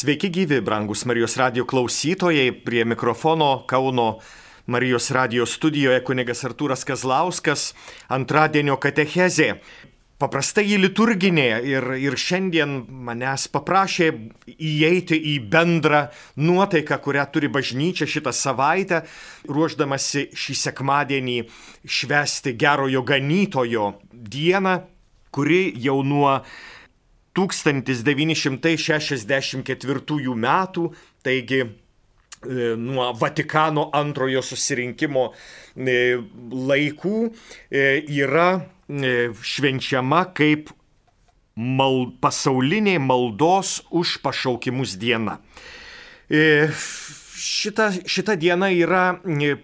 Sveiki gyvi, brangus Marijos radio klausytojai, prie mikrofono Kauno Marijos radio studijoje kunigas Artūras Kazlauskas, antradienio katechezė. Paprastai į liturginė ir, ir šiandien manęs paprašė įeiti į bendrą nuotaiką, kurią turi bažnyčia šitą savaitę, ruoždamasi šį sekmadienį švesti gerojo ganytojo dieną, kuri jau nuo 1964 metų, taigi e, nuo Vatikano antrojo susirinkimo e, laikų e, yra švenčiama kaip mal, pasaulinė maldos už pašaukimus diena šita, šita diena yra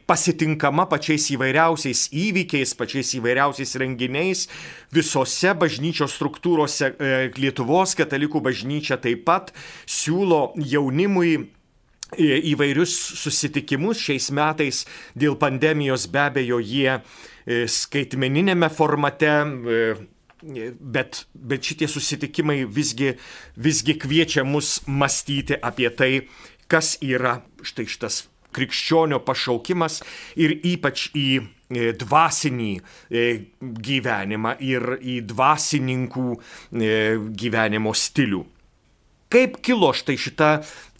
pasitinkama pačiais įvairiausiais įvykiais, pačiais įvairiausiais renginiais visose bažnyčios struktūrose. E, Lietuvos katalikų bažnyčia taip pat siūlo jaunimui e, įvairius susitikimus šiais metais dėl pandemijos be abejo jie e, skaitmeninėme formate bet, bet šitie susitikimai visgi, visgi kviečia mus mąstyti apie tai, kas yra štai šitas krikščionio pašaukimas ir ypač į e, dvasinį e, gyvenimą ir į dvasininkų e, gyvenimo stilių. Kaip kilo štai šita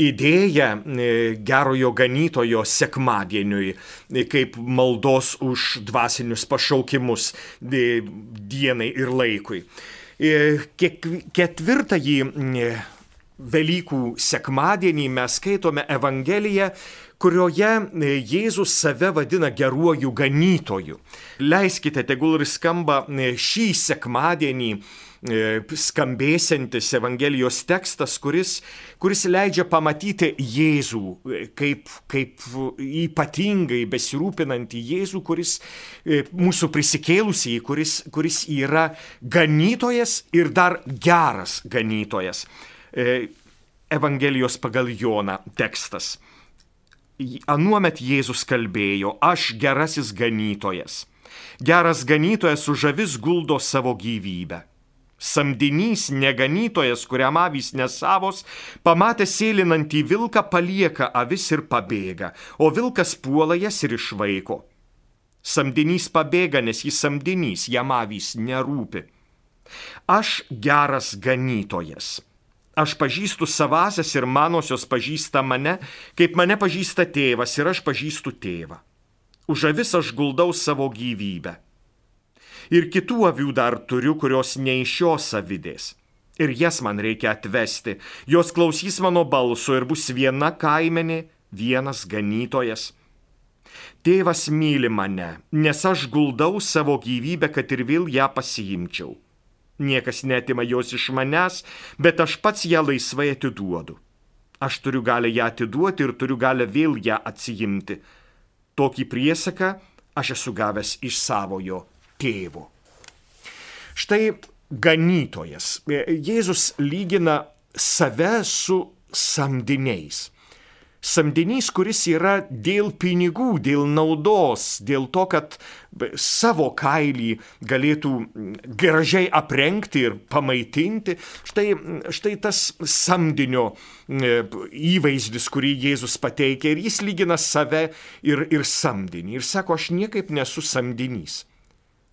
idėja gerojo ganytojo sekmadieniui, kaip maldos už dvasinius pašaukimus dienai ir laikui. Ketvirtąjį Velykų sekmadienį mes skaitome Evangeliją, kurioje e, Jėzus save vadina geruoju ganytoju. Leiskite, tegul ir skamba e, šį sekmadienį e, skambėsiantis Evangelijos tekstas, kuris, kuris leidžia pamatyti Jėzų kaip, kaip ypatingai besirūpinantį Jėzų, kuris mūsų prisikėlusį, kuris, kuris yra ganytojas ir dar geras ganytojas. E, Evangelijos pagal Joną tekstas. Anuomet Jėzus kalbėjo, aš gerasis ganytojas. Geras ganytojas už avis guldo savo gyvybę. Samdinys neganytojas, kuriam avys nesavos, pamatęs sėlinantį vilką palieka avis ir pabėga, o vilkas puola jas ir išvaiko. Samdinys pabėga, nes jis samdinys, jam avys nerūpi. Aš geras ganytojas Aš pažįstu savasias ir manosios pažįsta mane, kaip mane pažįsta tėvas ir aš pažįstu tėvą. Už avis aš guldau savo gyvybę. Ir kitų avių dar turiu, kurios ne iš šios avidės. Ir jas man reikia atvesti, jos klausys mano balso ir bus viena kaimenė, vienas ganytojas. Tėvas myli mane, nes aš guldau savo gyvybę, kad ir vėl ją pasiimčiau. Niekas netima jos iš manęs, bet aš pats ją laisvai atiduodu. Aš turiu galę ją atiduoti ir turiu galę vėl ją atsijimti. Tokį priesaką aš esu gavęs iš savojo tėvo. Štai ganytojas. Jėzus lygina save su samdiniais samdinys, kuris yra dėl pinigų, dėl naudos, dėl to, kad savo kailį galėtų gražiai aprengti ir pamaitinti. Štai, štai tas samdinio e, įvaizdis, kurį Jėzus pateikia ir jis lygina save ir, ir samdinį. Ir sako, aš niekaip nesu samdinys.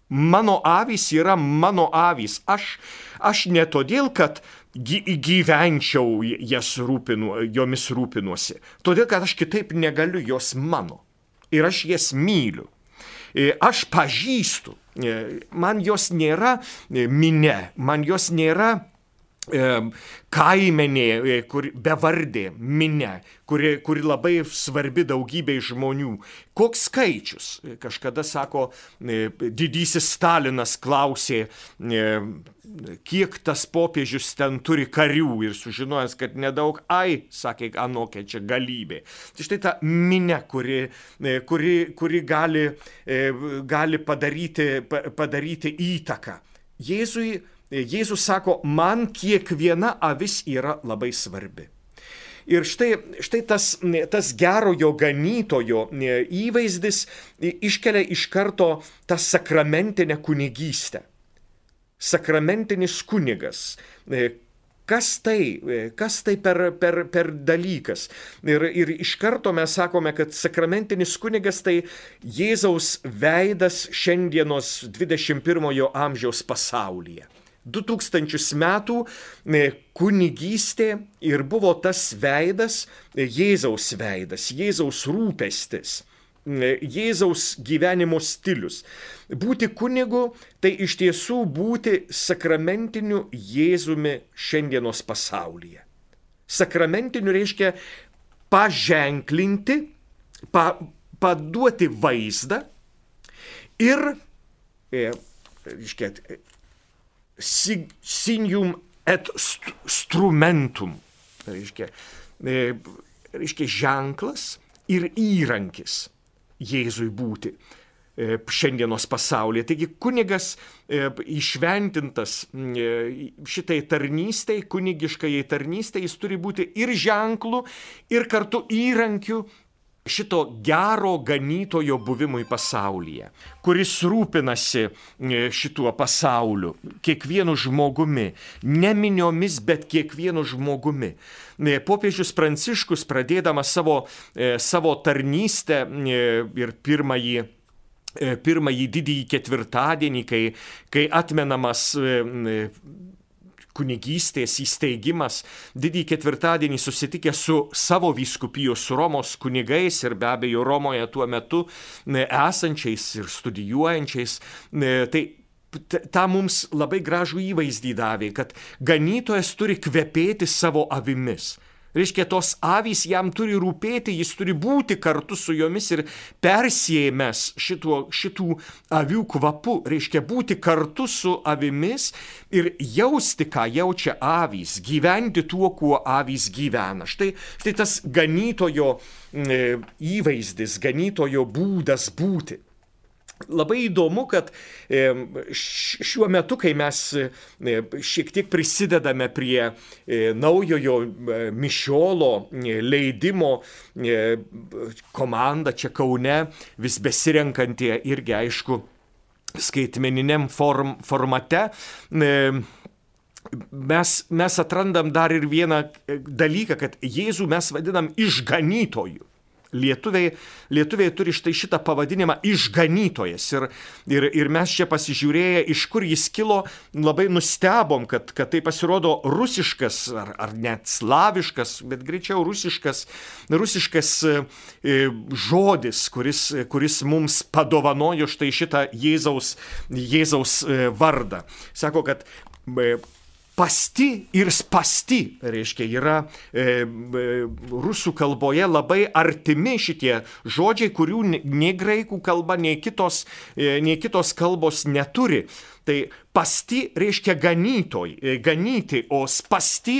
Mano avys yra mano avys. Aš, aš ne todėl, kad gyvenčiau jas rūpinu, jomis rūpinuosi. Todėl, kad aš kitaip negaliu, jos mano. Ir aš jas myliu. E, aš pažįstu. E, man jos nėra e, minė, man jos nėra kaimenė, e, kur bevardė minė, kuri, kuri labai svarbi daugybei žmonių. Koks skaičius? Kažkada sako, e, didysis Stalinas klausė, e, kiek tas popiežius ten turi karių ir sužinojęs, kad nedaug, ai, sakė, anokia čia galybė. Tai štai ta minė, kuri, kuri, kuri gali, gali padaryti, padaryti įtaką. Jėzui Jėzus sako, man kiekviena avis yra labai svarbi. Ir štai, štai tas, tas gerojo ganytojo įvaizdis iškelia iš karto tą sakramentinę kunigystę. Sakramentinis kunigas, Kas tai, kas tai per, per, per dalykas? Ir, ir iš karto mes sakome, kad sakramentinis kunigas tai Jėzaus veidas šiandienos 21-ojo amžiaus pasaulyje. 2000 metų kunigystė ir buvo tas veidas, Jėzaus veidas, Jėzaus rūpestis. Jėzaus gyvenimo stilius. Būti kunigu tai iš tiesų būti sakramentiniu Jėzumi šiandienos pasaulyje. Sakramentiniu reiškia paženklinti, pa, paduoti vaizdą ir, e, reiškia, sinium et strumentum, reiškia, e, reiškia ženklas ir įrankis Jėzui būti e, šiandienos pasaulyje. Taigi kunigas e, išventintas šitai tarnystai, kunigiškai tarnystai, jis turi būti ir ženklų, ir kartu įrankiu šito gero ganytojo buvimui pasaulyje, kuris rūpinasi šituo pasauliu, kiekvienu žmogumi, ne miniomis, bet kiekvienu žmogumi. Popiežius Pranciškus, pradėdamas savo, savo tarnystę ir pirmąjį pirmąjį didįjį ketvirtadienį, kai, kai atmenamas kunigystės įsteigimas, didįjį ketvirtadienį susitikę su savo vyskupijos su Romos kunigais ir be abejo Romoje tuo metu esančiais ir studijuojančiais, tai tą mums labai gražų įvaizdį davė, kad ganytojas turi kvepėti savo avimis. Reiškia, tos avys jam turi rūpėti, jis turi būti kartu su jomis ir persėmęs šituo, šitų avių kvapu, reiškia būti kartu su avimis ir jausti, ką jaučia avys, gyventi tuo, kuo avys gyvena. Štai, štai tas ganytojo e, įvaizdis, ganytojo būdas būti. Labai įdomu, kad šiuo metu, kai mes šiek tiek prisidedame prie naujojo mišiolo leidimo, komanda čia Kaune vis besirenkantie irgi aišku skaitmeniniam form, formate, mes, mes atrandam dar ir vieną dalyką, kad Jėzų mes vadinam išganytoju. Lietuviai, lietuviai turi štai šitą pavadinimą išganytojas. Ir, ir, ir mes čia pasižiūrėję, iš kur jis kilo, labai nustebom, kad, kad tai pasirodo rusiškas ar, ar net slaviškas, bet greičiau rusiškas, rusiškas e, žodis, kuris, kuris mums padovanojo štai šitą Jėzaus, Jėzaus e, vardą. Sako, kad e, Pasti ir spasti, reiškia, yra e, e, rusų kalboje labai artimi šitie žodžiai, kurių nei graikų kalba, nei kitos, e, nei kitos kalbos neturi. Tai pasti reiškia ganytoj, e, ganyti, o spasti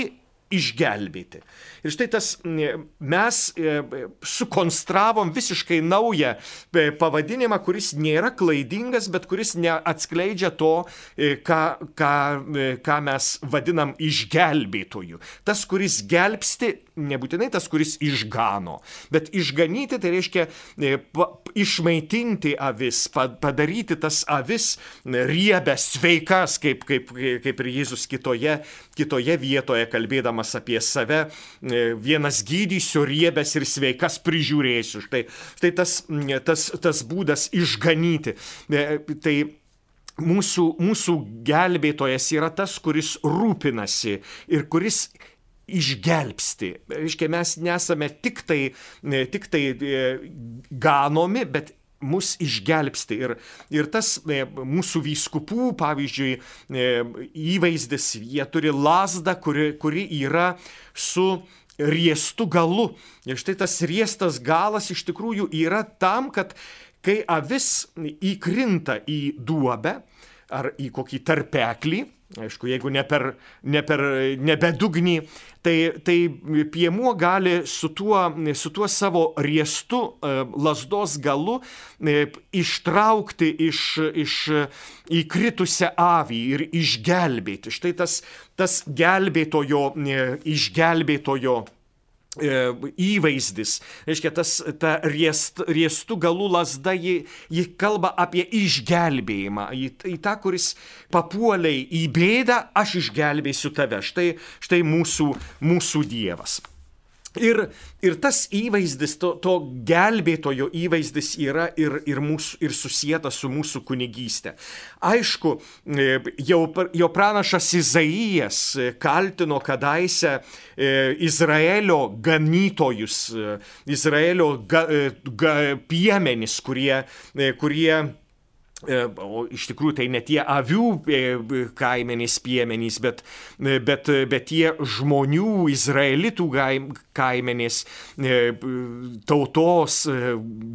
išgelbėti. Ir štai tas mes e, sukonstravom visiškai naują e, pavadinimą, kuris nėra klaidingas, bet kuris neatskleidžia to, e, ką, ką, ką mes vadinam išgelbėtoju. Tas, kuris gelbsti, nebūtinai tas, kuris išgano, bet išganyti tai reiškia išmaitinti avis, padaryti tas avis riebės, sveikas, kaip, kaip, kaip ir Jėzus kitoje, kitoje vietoje kalbėdamas kalbėdamas apie save, e, vienas gydysiu riebės ir sveikas prižiūrėsiu. Štai, štai tas, tas, tas būdas išganyti. E, tai mūsų, mūsų gelbėtojas yra tas, kuris rūpinasi ir kuris išgelbsti. Reiškia, mes nesame tik tai, tik tai e, ganomi, bet mus išgelbsti. Ir, ir tas e, mūsų vyskupų, pavyzdžiui, e, įvaizdis, jie turi lasdą, kuri, kuri yra su riestu galu. Ir štai tas riestas galas iš tikrųjų yra tam, kad kai avis įkrinta į duobę ar į kokį tarpeklį, Aišku, jeigu ne per, ne per nebedugnį, tai, tai piemuo gali su tuo, su tuo savo riestu e, lasdos galu e, ištraukti iš, iš įkritusią avį ir išgelbėti. Štai tas, tas gelbėtojo, e, išgelbėtojo įvaizdis. Reiškia, tas, ta riest, riestų galų lasda, ji, ji kalba apie išgelbėjimą. Į, į tą, kuris papuoliai į bėdą, aš išgelbėsiu tave. Štai, štai mūsų, mūsų Dievas. Ir, ir tas įvaizdis, to, to gelbėtojo įvaizdis yra ir, ir, mūsų, ir susijęta su mūsų kunigystė. Aišku, e, jau, jo pranašas Izaijas e, kaltino kadaise e, Izraelio ganytojus, Izraelio ga, ga, piemenis, kurie, kurie o iš tikrųjų tai ne tie avių e, kaimenys, piemenys, bet, e, bet, bet tie žmonių, izraelitų kaimenys, tautos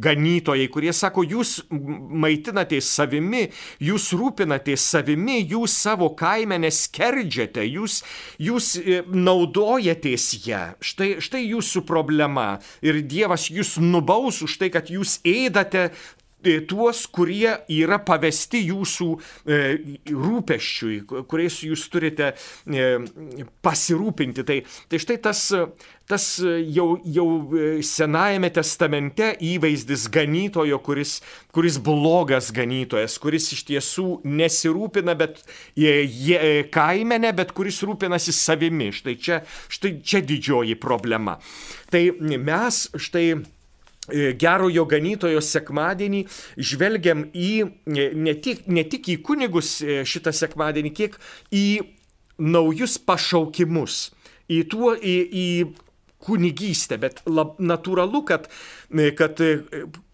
ganytojai, kurie sako, jūs maitinatės savimi, jūs rūpinatės savimi, jūs savo kaimenę skerdžiate, jūs, jūs naudojatės ją. Štai, štai jūsų problema. Ir Dievas jūs nubaus už tai, kad jūs ėdate E, tuos, kurie yra pavesti jūsų e, rūpeščiui, kuriais jūs turite e, pasirūpinti. Tai, tai štai tas, tas jau, jau Senajame testamente įvaizdis ganytojo, kuris, kuris blogas ganytojas, kuris iš tiesų nesirūpina, bet je, kaimene, bet kuris rūpinasi savimi. Štai čia, štai čia didžioji problema. Tai mes štai E, gerojo ganytojo sekmadienį žvelgiam į e, ne tik, ne tik į kunigus e, šitą sekmadienį, kiek į naujus pašaukimus, į, tuo, į, į kunigystę, bet lab, natūralu, kad, kad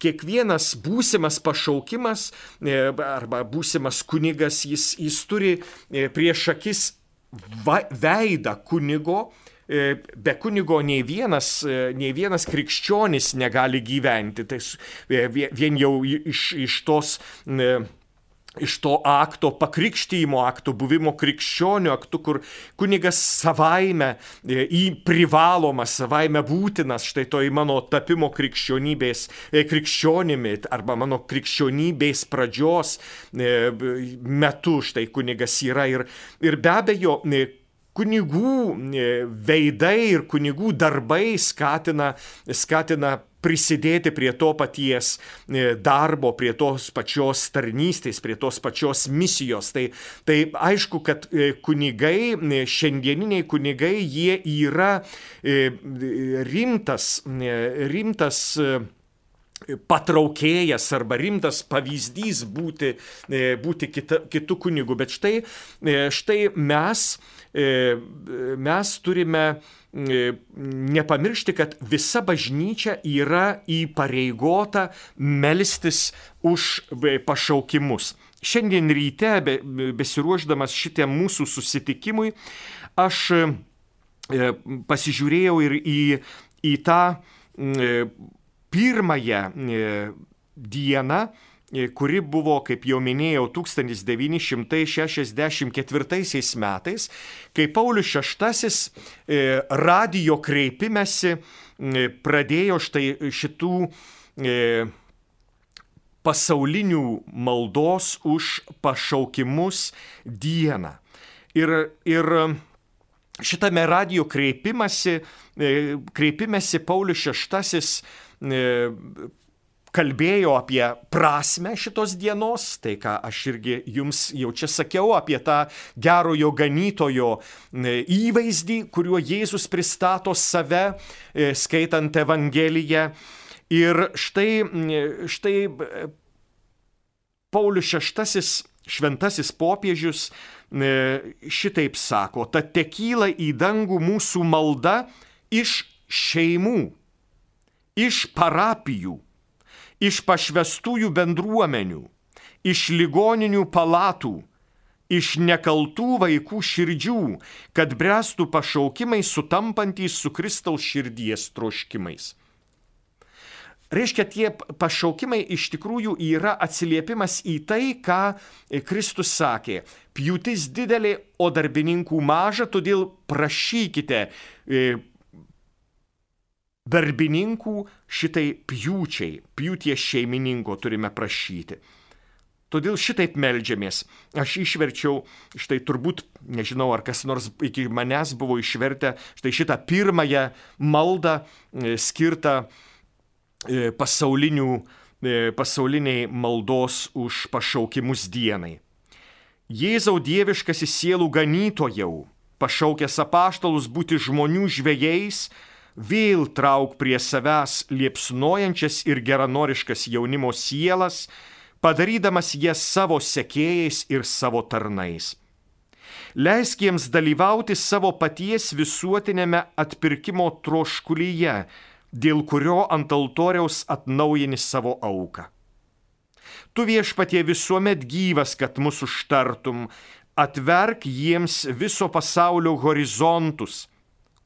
kiekvienas būsimas pašaukimas arba būsimas kunigas, jis, jis turi prieš akis va, veidą kunigo, E, be kunigo nei vienas, e, nei vienas krikščionis negali gyventi. Tai e, vien jau iš, iš tos iš to akto, pakrikštymo akto, buvimo krikščionių aktų, kur kunigas savaime į privalomas, savaime būtinas, štai to į mano tapimo krikščionybės, krikščionimi arba mano krikščionybės pradžios metu, štai kunigas yra ir, ir be abejo, kunigų e, veidai ir kunigų darbai skatina, skatina prisidėti prie to paties e, darbo, prie tos pačios tarnystės, prie tos pačios misijos. Tai, tai aišku, kad e, kunigai, šiandieniniai kunigai, jie yra rimtas, rimtas patraukėjas arba rimtas pavyzdys būti, būti kita, kitų kunigų. Bet štai, štai mes mes turime e, nepamiršti, kad visa bažnyčia yra įpareigota melstis už pašaukimus. Šiandien ryte, besiruošdamas šitiem mūsų susitikimui, aš e, pasižiūrėjau ir į, į tą pirmąją dieną, E, kuri buvo, kaip jau minėjau, 1964 metais, kai Paulius VI e, radio kreipimėsi e, pradėjo štai šitų pasaulinių maldos už pašaukimus dieną. Ir, ir šitame radio kreipimėsi Paulius VI kalbėjo apie prasme šitos dienos, tai ką aš irgi jums jau čia sakiau apie tą gerojo ganytojo e, įvaizdį, kuriuo Jėzus pristato save, e, skaitant Evangeliją. Ir štai, e, štai Paulius VI, šventasis popiežius, šitaip sako, tad tekyla į dangų mūsų malda iš šeimų, iš parapijų, iš pašvestųjų bendruomenių, iš ligoninių palatų, iš nekaltų vaikų širdžių, kad brestų pašaukimai sutampantys su Kristaus širdies troškimais. Reiškia, tie pašaukimai iš tikrųjų yra atsiliepimas į tai, ką Kristus sakė. Pjūtis didelė, o darbininkų maža, todėl prašykite e, darbininkų šitai pjūčiai, pjūties šeimininko turime prašyti. Todėl šitaip melžiamės. Aš išverčiau, štai turbūt, nežinau, ar kas nors iki manęs buvo išvertę, štai šitą pirmąją maldą e, skirtą e, pasaulinių, e, pasauliniai maldos už pašaukimus dienai. Jėzau dieviškasis sielų ganytojau, pašaukęs apaštalus būti žmonių žvėjais, vėl trauk prie savęs liepsnojančias ir geranoriškas jaunimo sielas, padarydamas jas savo sekėjais ir savo tarnais. Leisk jiems dalyvauti savo paties visuotinėme atpirkimo troškulyje, dėl kurio ant altoriaus atnaujini savo auką. Tu viešpatie visuomet gyvas, kad mūsų užtartum, atverk jiems viso pasaulio horizontus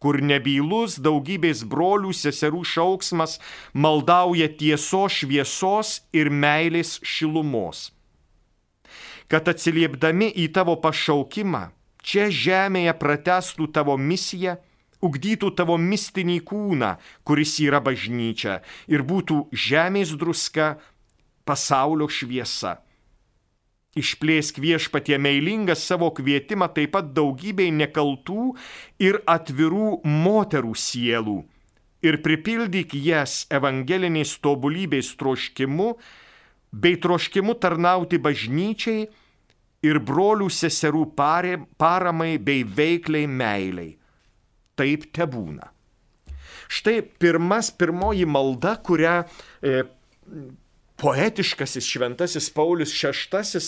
kur nebylus daugybės brolių seserų šauksmas maldauja tiesos šviesos ir meilės šilumos. Kad atsiliepdami į tavo pašaukimą, čia žemėje pratestų tavo misiją, ugdytų tavo mistinį kūną, kuris yra bažnyčia, ir būtų žemės druska, pasaulio šviesa Išplėsk viešpatie meilingą savo kvietimą taip pat daugybei nekaltų ir atvirų moterų sielų ir pripildyk jas evangelinės tobulybės troškimu bei troškimu tarnauti bažnyčiai ir brolių seserų paramai bei veikliai meiliai. Taip te būna. Štai pirmas, pirmoji malda, kurią e, poetiškasis šventasis Paulius VI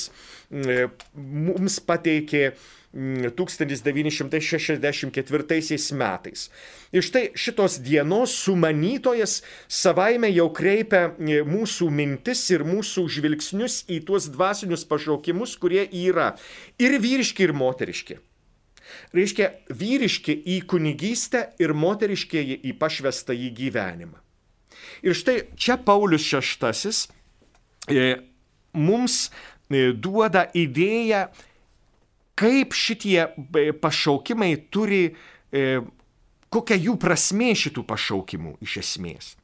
e, mums pateikė 1964 metais. Ir štai šitos dienos sumanytojas savaime jau kreipia e, mūsų mintis ir mūsų žvilgsnius į tuos dvasinius pašaukimus, kurie yra ir vyriški, ir moteriški. Reiškia, vyriški į kunigystę ir moteriškieji į pašvestą į gyvenimą. Ir štai čia Paulius VI mums e, duoda idėją, kaip šitie e, pašaukimai turi, kokia jų prasmė šitų pašaukimų iš esmės.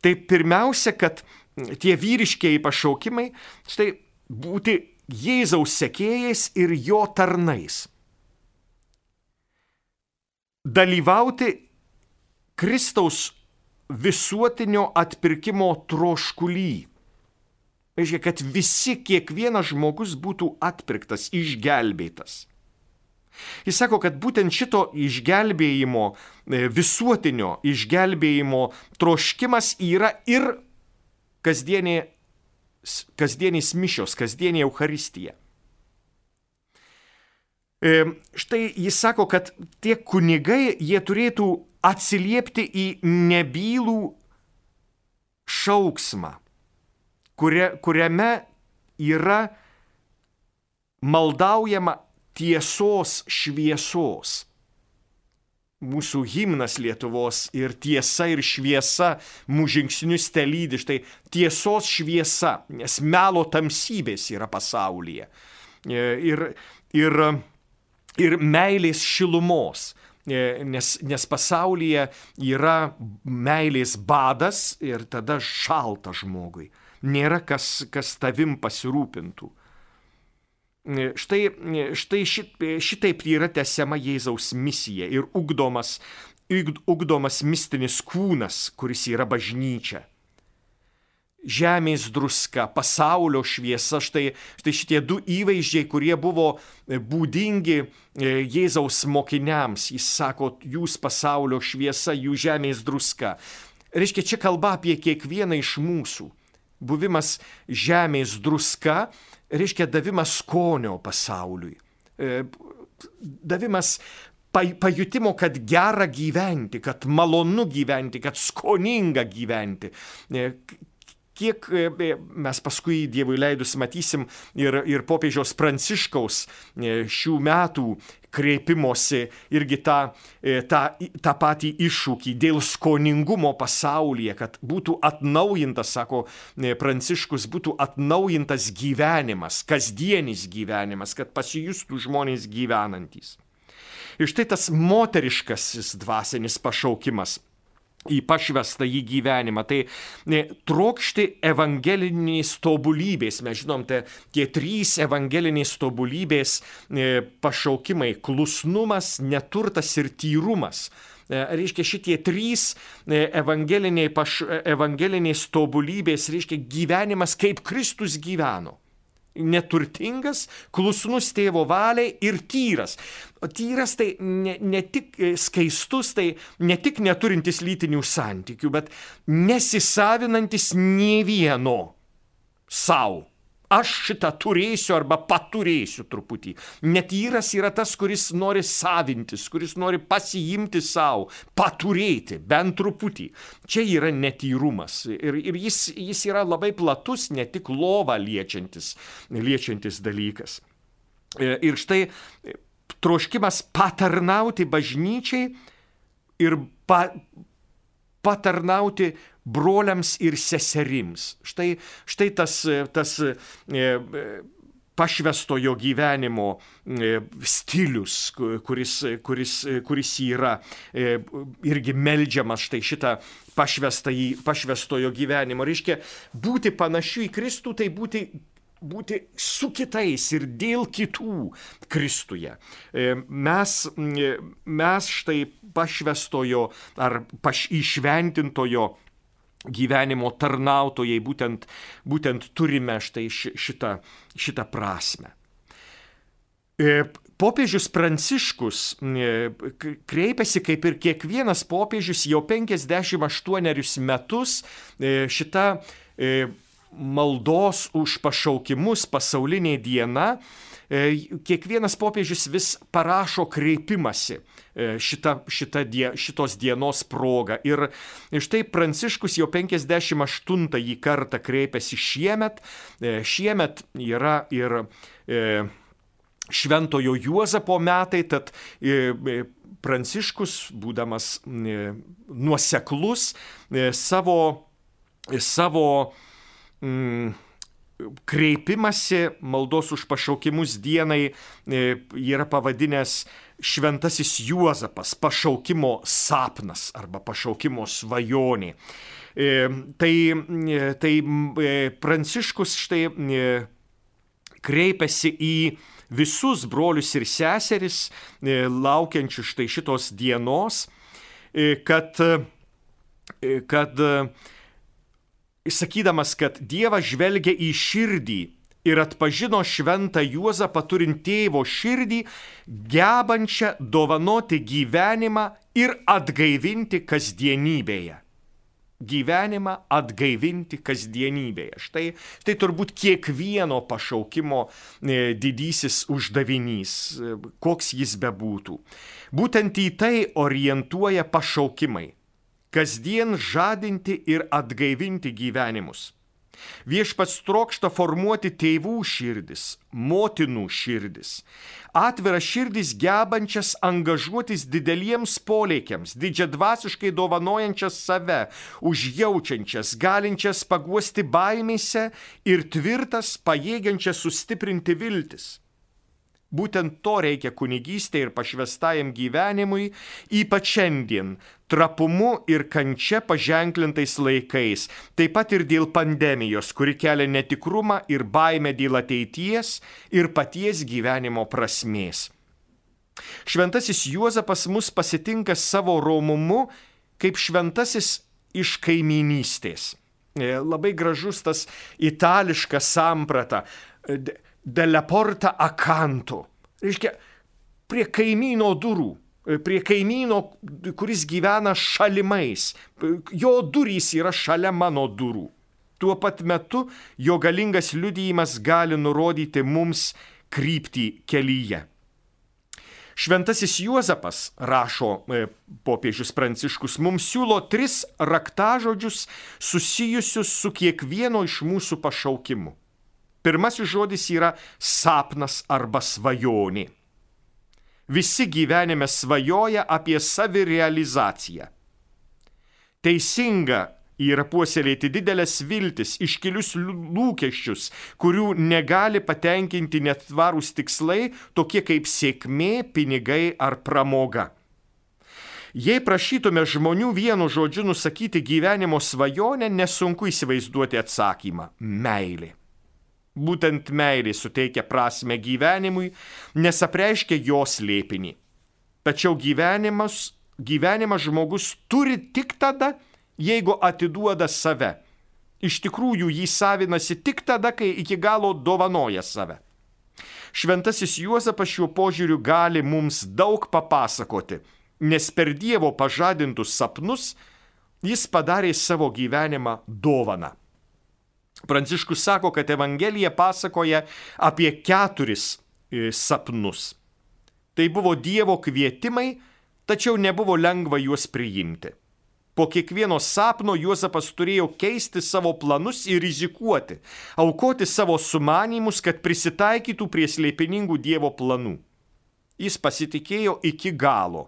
Tai pirmiausia, kad tie vyriškiai pašaukimai, štai būti Jėzaus sekėjais ir jo tarnais. Dalyvauti Kristaus visuotinio atpirkimo troškuly Reiškia, kad visi, kiekvienas žmogus būtų atpirktas, išgelbėtas. Jis sako, kad būtent šito išgelbėjimo, e, visuotinio išgelbėjimo troškimas yra ir kasdienė, kasdienės mišios, kasdienė Euharistija. E, štai jis sako, kad tie kunigai, jie turėtų atsiliepti į nebylų šauksmą kuria, kuriame yra maldaujama tiesos šviesos. Mūsų himnas Lietuvos ir tiesa ir šviesa mūsų žingsnius te lydi. Štai tiesos šviesa, nes melo tamsybės yra pasaulyje. E, ir, ir, ir meilės šilumos. E, nes, nes pasaulyje yra meilės badas ir tada šalta žmogui nėra kas, kas tavim pasirūpintų. Štai, štai šit, šitaip yra tęsiama Jėzaus misija ir ugdomas, ugdomas mistinis kūnas, kuris yra bažnyčia. Žemės druska, pasaulio šviesa, štai, štai šitie du įvaizdžiai, kurie buvo būdingi e, Jėzaus mokiniams. Jis sako, jūs pasaulio šviesa, jūs žemės druska. Reiškia, čia kalba apie kiekvieną iš mūsų buvimas žemės druska reiškia davimas skonio pasauliui. E, davimas pajutimo, kad gera gyventi, kad malonu gyventi, kad skoninga gyventi. E, kiek e, mes paskui Dievui leidus matysim ir, ir popiežiaus Pranciškaus šių metų kreipimosi irgi tą, e, tą, tą patį iššūkį dėl skoningumo pasaulyje, kad būtų atnaujintas, sako e, Pranciškus, būtų atnaujintas gyvenimas, kasdienis gyvenimas, kad pasijustų žmonės gyvenantys. Ir štai tas moteriškasis dvasinis pašaukimas į pašvestą į gyvenimą. Tai ne, trokšti evangelinės tobulybės, mes žinom, tai tie trys evangelinės tobulybės ne, pašaukimai - klusnumas, neturtas ir tyrumas. E, reiškia, šitie trys e, evangeliniai paš, evangelinės tobulybės, reiškia gyvenimas, kaip Kristus gyveno neturtingas, klusnus tėvo valiai ir tyras. Tyras tai ne, ne tik e, skaistus, tai ne tik neturintis lytinių santykių, bet nesisavinantis nie vieno savo aš šitą turėsiu arba paturėsiu truputį. Netyras yra tas, kuris nori savintis, kuris nori pasiimti savo, paturėti bent truputį. Čia yra netyrumas ir, ir jis, jis yra labai platus, ne tik lovą liečiantis, liečiantis dalykas. E, ir štai troškimas patarnauti bažnyčiai ir pa, patarnauti broliams ir seserims. Štai, štai tas, tas e, pašvestojo gyvenimo e, stilius, kuris, kuris, kuris yra e, irgi melžiamas štai šitą pašvestojo gyvenimo. Reiškia, būti panašiu į Kristų, tai būti būti su kitais ir dėl kitų Kristuje. Mes, mes štai pašvestojo ar paš išventintojo gyvenimo tarnautojai būtent, būtent turime štai šitą, šitą prasme. E, popiežius Pranciškus e, kreipiasi kaip ir kiekvienas popiežius jau 58 metus e, šita maldos už pašaukimus pasaulinė diena kiekvienas popiežius vis parašo kreipimąsi e, šita, šita die, šitos dienos proga. Ir štai Pranciškus jau 58 kartą kreipiasi šiemet. E, šiemet yra ir Šventojo Juozapo metai, tad Pranciškus, būdamas nuoseklus, savo, savo mm, kreipimasi maldos už pašaukimus dienai e, yra pavadinęs Šventasis Juozapas, pašaukimo sapnas arba pašaukimo svajonė. E, tai, e, tai Pranciškus štai kreipiasi į visus brolius ir seseris, laukiančius štai šitos dienos, kad, kad sakydamas, kad Dievas žvelgia į širdį ir atpažino šventą Juozapą turint tėvo širdį, gebančią dovanoti gyvenimą ir atgaivinti kasdienybėje. Gyvenimą atgaivinti kasdienybėje. Štai tai turbūt kiekvieno pašaukimo e, didysis uždavinys, e, koks jis bebūtų. Būtent į tai orientuoja pašaukimai kasdien žadinti ir atgaivinti gyvenimus. Viešpats trokšta formuoti tėvų širdis, motinų širdis, atviras širdis gebančias angažuotis dideliems polėkiams, didžiadvasiškai dovanojančias save, užjaučiančias, galinčias paguosti baimėse ir tvirtas, pajėgiančias sustiprinti viltis. Būtent to reikia kunigystė ir pašvestajam gyvenimui, ypač šiandien, trapumu ir kančia paženklintais laikais, taip pat ir dėl pandemijos, kuri kelia netikrumą ir baimę dėl ateities ir paties gyvenimo prasmės. Šventasis Juozapas mus pasitinka savo romumu kaip šventasis iš kaiminystės. E, labai gražus tas itališkas samprata deleporta akanto. Reiškia, prie kaimyno durų, prie kaimyno, kuris gyvena šalimais. Jo durys yra šalia mano durų. Tuo pat metu jo galingas liudijimas gali nurodyti mums kryptį kelyje. Šventasis Juozapas, rašo e, popiežius Pranciškus, mums siūlo tris raktažodžius susijusius su kiekvieno iš mūsų pašaukimu. Pirmasis žodis yra sapnas arba svajonė. Visi gyvenime svajoja apie savirealizaciją. Teisinga yra puoselėti didelės viltis, iškilius lūkesčius, kurių negali patenkinti net tvarūs tikslai, tokie kaip sėkmė, pinigai ar pramoga. Jei prašytume žmonių vienu žodžiu nusakyti gyvenimo svajonę, nesunku įsivaizduoti atsakymą - meilė. Būtent meilė suteikia prasme gyvenimui, nes apreiškia jos lėpinį. Tačiau gyvenimas, gyvenimas žmogus turi tik tada, jeigu atiduoda save. Iš tikrųjų jį savinasi tik tada, kai iki galo dovanoja save. Šventasis Juozapas šiuo požiūriu gali mums daug papasakoti, nes per Dievo pažadintus sapnus jis padarė savo gyvenimą dovaną. Pranciškus sako, kad Evangelija pasakoja apie keturis e, sapnus. Tai buvo Dievo kvietimai, tačiau nebuvo lengva juos priimti. Po kiekvieno sapno Juozapas turėjo keisti savo planus ir rizikuoti, aukoti savo sumanimus, kad prisitaikytų prie slėpiningų Dievo planų. Jis pasitikėjo iki galo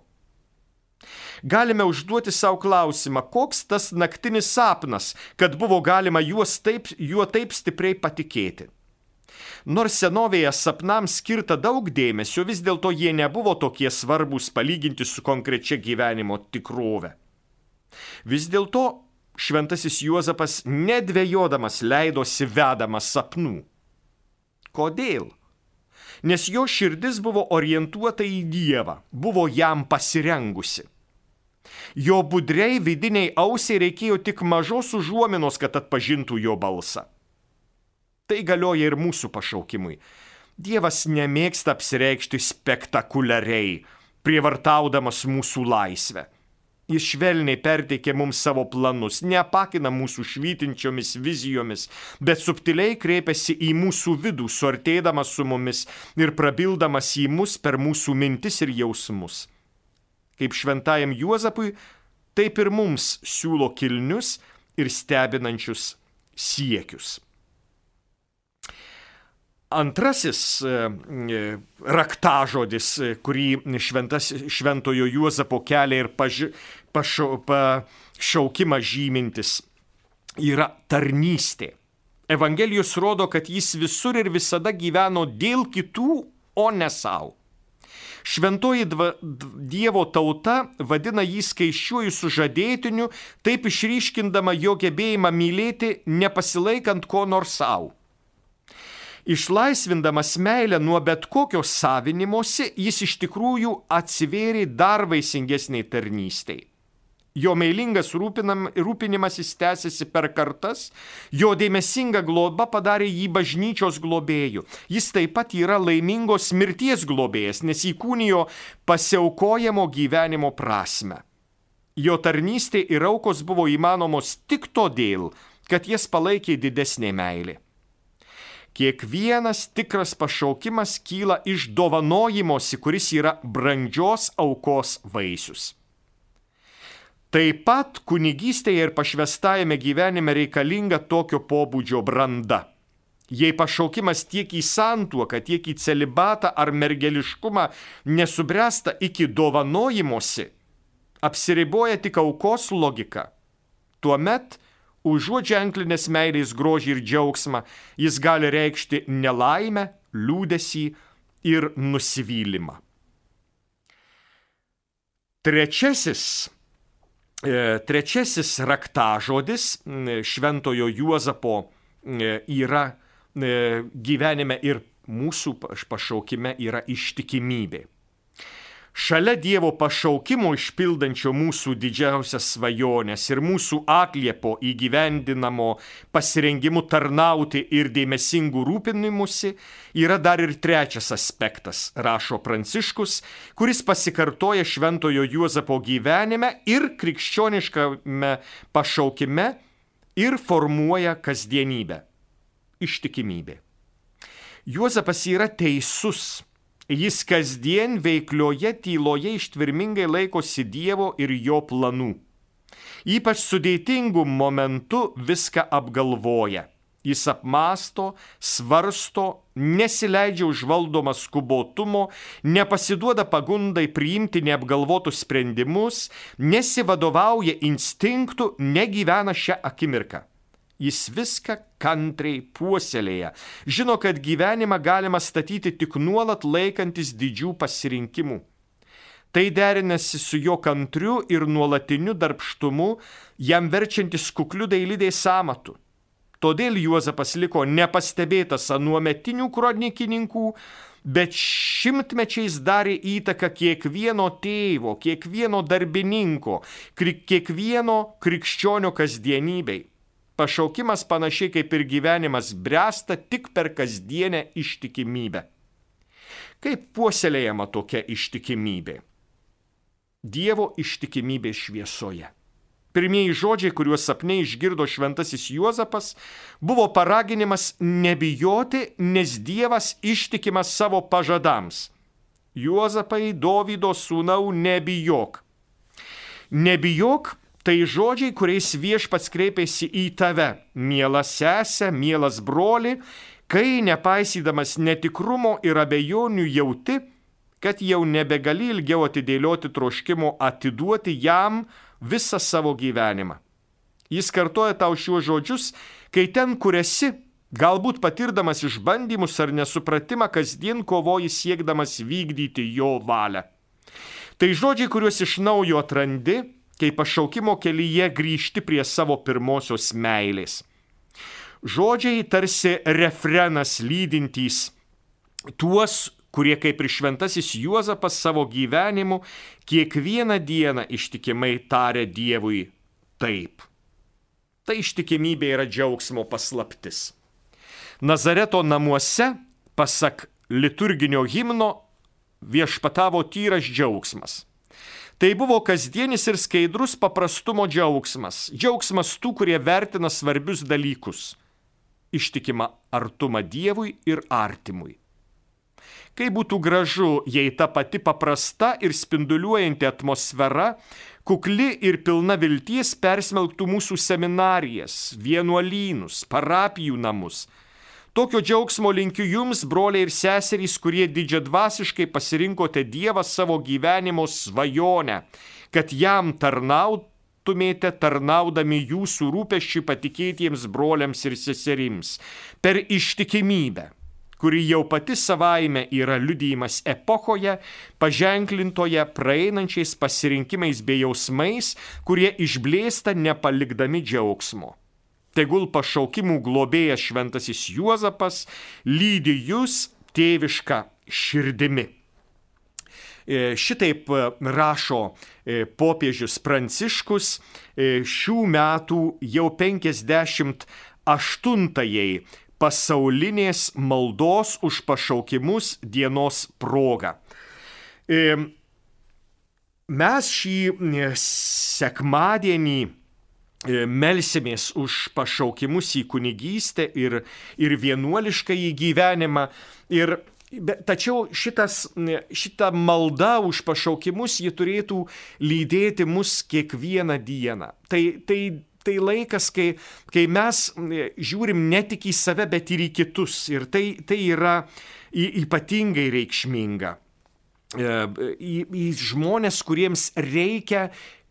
galime užduoti savo klausimą, koks tas naktinis sapnas, kad buvo galima taip, juo taip stipriai patikėti. Nors senovėje sapnams skirta daug dėmesio, vis dėlto jie nebuvo tokie svarbus palyginti su konkrečia gyvenimo tikrove. Vis dėlto šventasis Juozapas nedvėjodamas leidosi vedamas sapnų. Kodėl? Nes jo širdis buvo orientuota į Dievą, buvo jam pasirengusi. Jo budriai vidiniai ausiai reikėjo tik mažos užuominos, kad atpažintų jo balsą. Tai galioja ir mūsų pašaukimui. Dievas nemėgsta apsireikšti spektakuliariai, prievartaudamas mūsų laisvę. Jis švelniai perteikė mums savo planus, neapakina mūsų švytinčiomis vizijomis, bet subtiliai kreipiasi į mūsų vidų, suartėdamas su mumis ir prabildamas į mus per mūsų mintis ir jausmus kaip šventajam Juozapui, taip ir mums siūlo kilnius ir stebinančius siekius. Antrasis e, e, raktažodis, e, kurį šventas, šventojo Juozapo kelia ir paži, pašau, pašaukimą žymintis, yra tarnystė. Evangelijos rodo, kad jis visur ir visada gyveno dėl kitų, o ne savo. Šventoji dva, Dievo tauta vadina jį skaičiuoju sužadėtiniu, taip išryškindama jo gebėjimą mylėti, nepasilaikant ko nors savo. Išlaisvindamas meilę nuo bet kokio savinimosi, jis iš tikrųjų atsivėrė dar vaisingesniai tarnystei. Jo meilingas rūpinam, rūpinimasis tęsiasi per kartas, jo dėmesinga globa padarė jį bažnyčios globėjų. Jis taip pat yra laimingos mirties globėjas, nes įkūnijo pasiaukojamo gyvenimo prasme. Jo tarnystė ir aukos buvo įmanomos tik todėl, kad jas palaikė didesnė meilė. Kiekvienas tikras pašaukimas kyla iš dovanojimosi, kuris yra brandžios aukos vaisius. Taip pat kunigystėje ir pašvestajame gyvenime reikalinga tokio pobūdžio branda. Jei pašaukimas tiek į santuoką, tiek į celibatą ar mergeliškumą nesubręsta iki dovanojimosi, apsiriboja tik aukos logika, tuomet užuot ženklinės meilės grožį ir džiaugsmą, jis gali reikšti nelaimę, liūdėsį ir nusivylimą. Trečiasis E, trečiasis raktažodis šventojo Juozapo yra gyvenime ir mūsų pašaukime yra ištikimybė. Šalia Dievo pašaukimo išpildančio mūsų didžiausias svajonės ir mūsų atliepo įgyvendinamo pasirengimu tarnauti ir dėmesingų rūpinimusi yra dar ir trečias aspektas, rašo Pranciškus, kuris pasikartoja Šventojo Juozapo gyvenime ir krikščioniškame pašaukime ir formuoja kasdienybę - ištikimybė. Juozapas yra teisus Jis kasdien veiklioje tyloje ištvirmingai laikosi Dievo ir jo planų. Ypač sudėtingų momentų viską apgalvoja. Jis apmąsto, svarsto, nesileidžia užvaldomas skubotumo, nepasiduoda pagundai priimti neapgalvotus sprendimus, nesivadovauja instinktų, negyvena šią akimirką. Jis viską kantriai puoselėja. Žino, kad gyvenimą galima statyti tik nuolat laikantis didžių pasirinkimų. Tai derinasi su jo kantriu ir nuolatiniu darbštumu, jam verčiantis kukliu dailydės amatu. Todėl Juozapas liko nepastebėtas anuometinių kronikininkų, bet šimtmečiais darė įtaką kiekvieno tėvo, kiekvieno darbininko, kiekvieno krikščionio kasdienybei. Pašaukimas panašiai kaip ir gyvenimas bręsta tik per kasdienę ištikimybę. Kaip puoselėjama tokia ištikimybė? Dievo ištikimybė šviesoje. Pirmieji žodžiai, kuriuos sapne išgirdo šventasis Juozapas, buvo paraginimas nebijoti, nes Dievas ištikimas savo pažadams. Juozapai, Dovydo sūnau, nebijok. Nebijok tai žodžiai, kuriais viešpats kreipėsi į tave, miela sesė, mielas broli, kai nepaisydamas netikrumo ir abejonių jauti, kad jau nebegali ilgiau atidėlioti troškimo atiduoti jam, visą savo gyvenimą. Jis kartoja tau šiuos žodžius, kai ten, kur esi, galbūt patirdamas išbandymus ar nesupratimą, kasdien kovoji siekdamas vykdyti jo valią. Tai žodžiai, kuriuos iš naujo atrandi, kai pašaukimo kelyje grįžti prie savo pirmosios meilės. Žodžiai tarsi refrenas lydintys tuos, kurie kaip ir šventasis Juozapas savo gyvenimu kiekvieną dieną ištikimai tarė Dievui taip. Ta ištikimybė yra džiaugsmo paslaptis. Nazareto namuose, pasak liturginio himno, viešpatavo tyras džiaugsmas. Tai buvo kasdienis ir skaidrus paprastumo džiaugsmas. Džiaugsmas tų, kurie vertina svarbius dalykus. Ištikima artumą Dievui ir artimui. Kaip būtų gražu, jei ta pati paprasta ir spinduliuojanti atmosfera, kukli ir pilna vilties persmelktų mūsų seminarijas, vienuolynus, parapijų namus. Tokio džiaugsmo linkiu jums, broliai ir seserys, kurie didžiadvasiškai pasirinkote Dievą savo gyvenimo svajonę, kad jam tarnautumėte tarnaudami jūsų rūpeščių patikėtiems broliams ir seserims per ištikimybę kuri jau pati savaime yra liudijimas epochoje, paženklintoje praeinančiais pasirinkimais bei jausmais, kurie išblėsta nepalikdami džiaugsmo. Tegul pašaukimų globėjas šventasis Juozapas lydi jūs tėvišką širdimi. E, šitaip e, rašo e, popiežius Pranciškus šių metų jau 58-ąjai pasaulinės maldos už pašaukimus dienos proga. Mes šį sekmadienį melsimės už pašaukimus į kunigystę ir, ir vienuolišką į gyvenimą. Ir, bet, tačiau šitas, šita malda už pašaukimus ji turėtų lydėti mus kiekvieną dieną. Tai, tai tai laikas, kai, kai mes žiūrim ne tik į save, bet ir į kitus. Ir tai, tai yra ypatingai reikšminga. E, į, į žmonės, kuriems reikia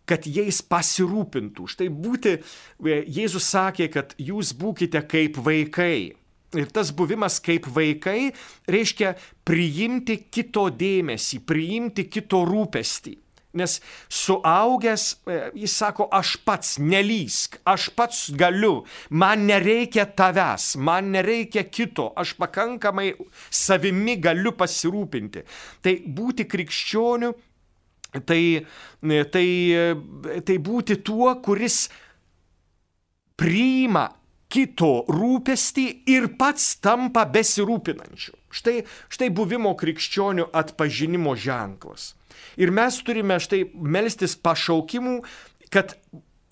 kad jais pasirūpintų. Štai būti, e, Jėzus sakė, kad jūs būkite kaip vaikai. Ir tas buvimas kaip vaikai reiškia priimti kito dėmesį, priimti kito rūpestį. Nes suaugęs, e, jis sako, aš pats nelysk, aš pats galiu, man nereikia tavęs, man nereikia kito, aš pakankamai savimi galiu pasirūpinti. Tai būti krikščioniu, tai, tai, tai būti tuo, kuris priima kito rūpestį ir pats tampa besirūpinančiu. Štai, štai buvimo krikščionių atpažinimo ženklas. Ir mes turime štai melstis pašaukimų, kad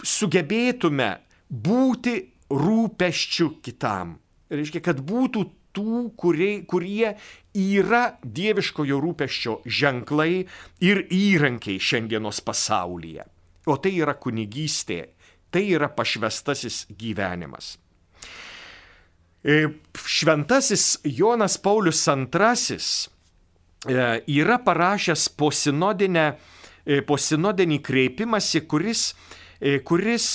sugebėtume būti rūpeščių kitam. Reiškia, kad būtų tų, kurie, kurie yra dieviškojo rūpeščio ženklai ir įrankiai šiandienos pasaulyje. O tai yra kunigystė, tai yra pašvestasis gyvenimas. E, šventasis Jonas Paulius II E, yra parašęs posinodinę, e, posinodinį kreipimąsi, kuris, kuris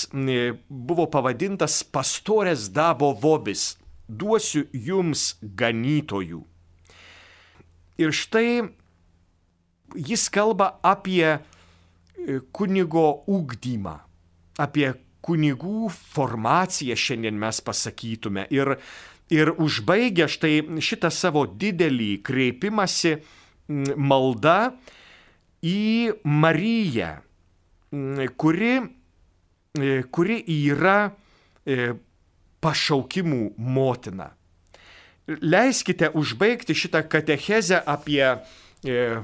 buvo pavadintas pastorės dabo vobis. Duosiu jums ganytojų. Ir štai jis kalba apie kunigo ūkdymą, apie kunigų formaciją šiandien mes pasakytume. Ir, ir užbaigia štai šitą savo didelį kreipimąsi malda į Mariją, kuri, kuri yra e, pašaukimų motina. Leiskite užbaigti šitą katechezę apie e,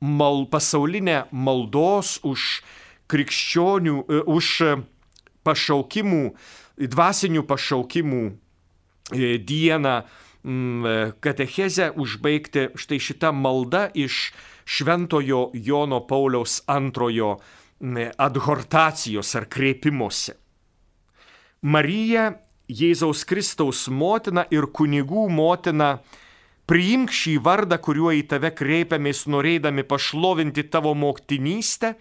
mal, pasaulinę maldos už krikščionių, e, už pašaukimų, dvasinių pašaukimų e, dieną katechezę užbaigti štai šitą maldą iš Šventojo Jono Pauliaus antrojo adhortacijos ar kreipimosi. Marija, Jėzaus Kristaus motina ir kunigų motina, priimk šį vardą, kuriuo į tave kreipiamės norėdami pašlovinti tavo motinystę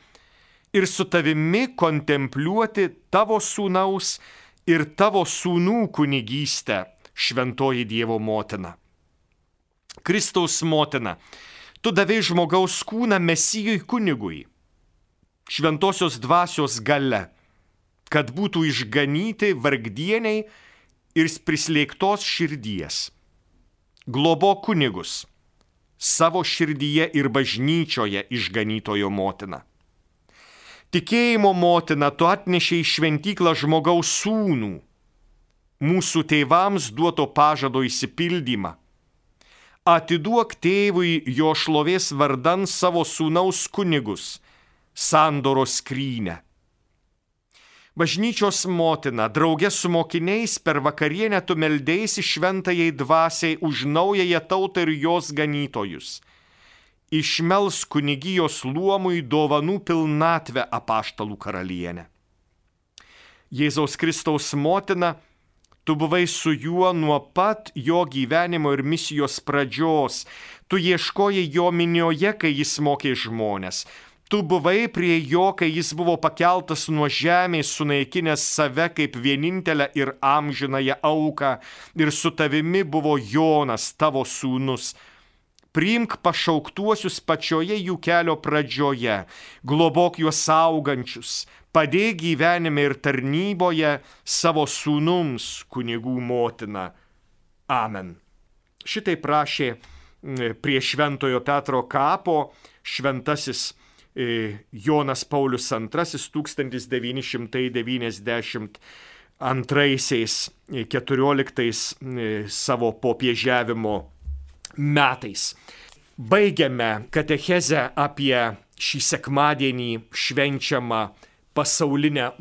ir su tavimi kontempliuoti tavo sūnaus ir tavo sūnų kunigystę, šventoji Dievo motina. Kristaus motina, tu davai žmogaus kūną mesijui kunigui, šventosios dvasios gale, kad būtų išganyti vargdieniai ir prislėgtos širdies. Globo kunigus savo širdyje ir bažnyčioje išganytojo motina. Tikėjimo motina, tu atnešiai šventyklą žmogaus sūnų, mūsų tėvams duoto pažado įsipildymą. Atiduok tėvui jo šlovės vardan savo sūnaus kunigus, sandoros skrynę. Bažnyčios motina, draugė su mokiniais per vakarienę tu meldėsi šventajai dvasiai už naująją tautą ir jos ganytojus. Išmels kunigijos luomui dovanų pilnatvę apaštalų karalienę. Jėzaus Kristaus motina, tu buvai su juo nuo pat jo gyvenimo ir misijos pradžios, tu ieškojai jo minioje, kai jis mokė žmonės, Tu buvai prie jo, kai jis buvo pakeltas nuo žemės, sunaikinęs save kaip vienintelę ir amžinąją auką, ir su tavimi buvo Jonas, tavo sūnus, priimk pašauktuosius pačioje jų kelio pradžioje, globok juos augančius, padėk gyvenime ir tarnyboje savo sūnums kunigų motina. Amen. Šitai prašė prie Šventojo Petro kapo šventasis Jonas Paulius II 1992 14 e, savo popiežiavimo metais. Baigiame katechezę apie šį sekmadienį švenčiamą pasaulinę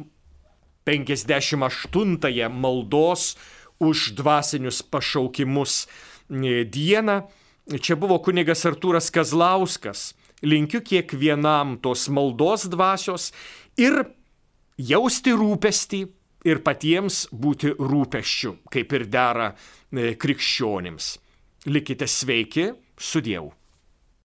58-ąją maldos už dvasinius pašaukimus e, dieną. Čia buvo kunigas Artūras Kazlauskas. Linkiu kiekvienam tos maldos dvasios ir jausti rūpestį ir patiems būti rūpeščiu, kaip ir dera e, krikščionims. Likite sveiki, su Dievu.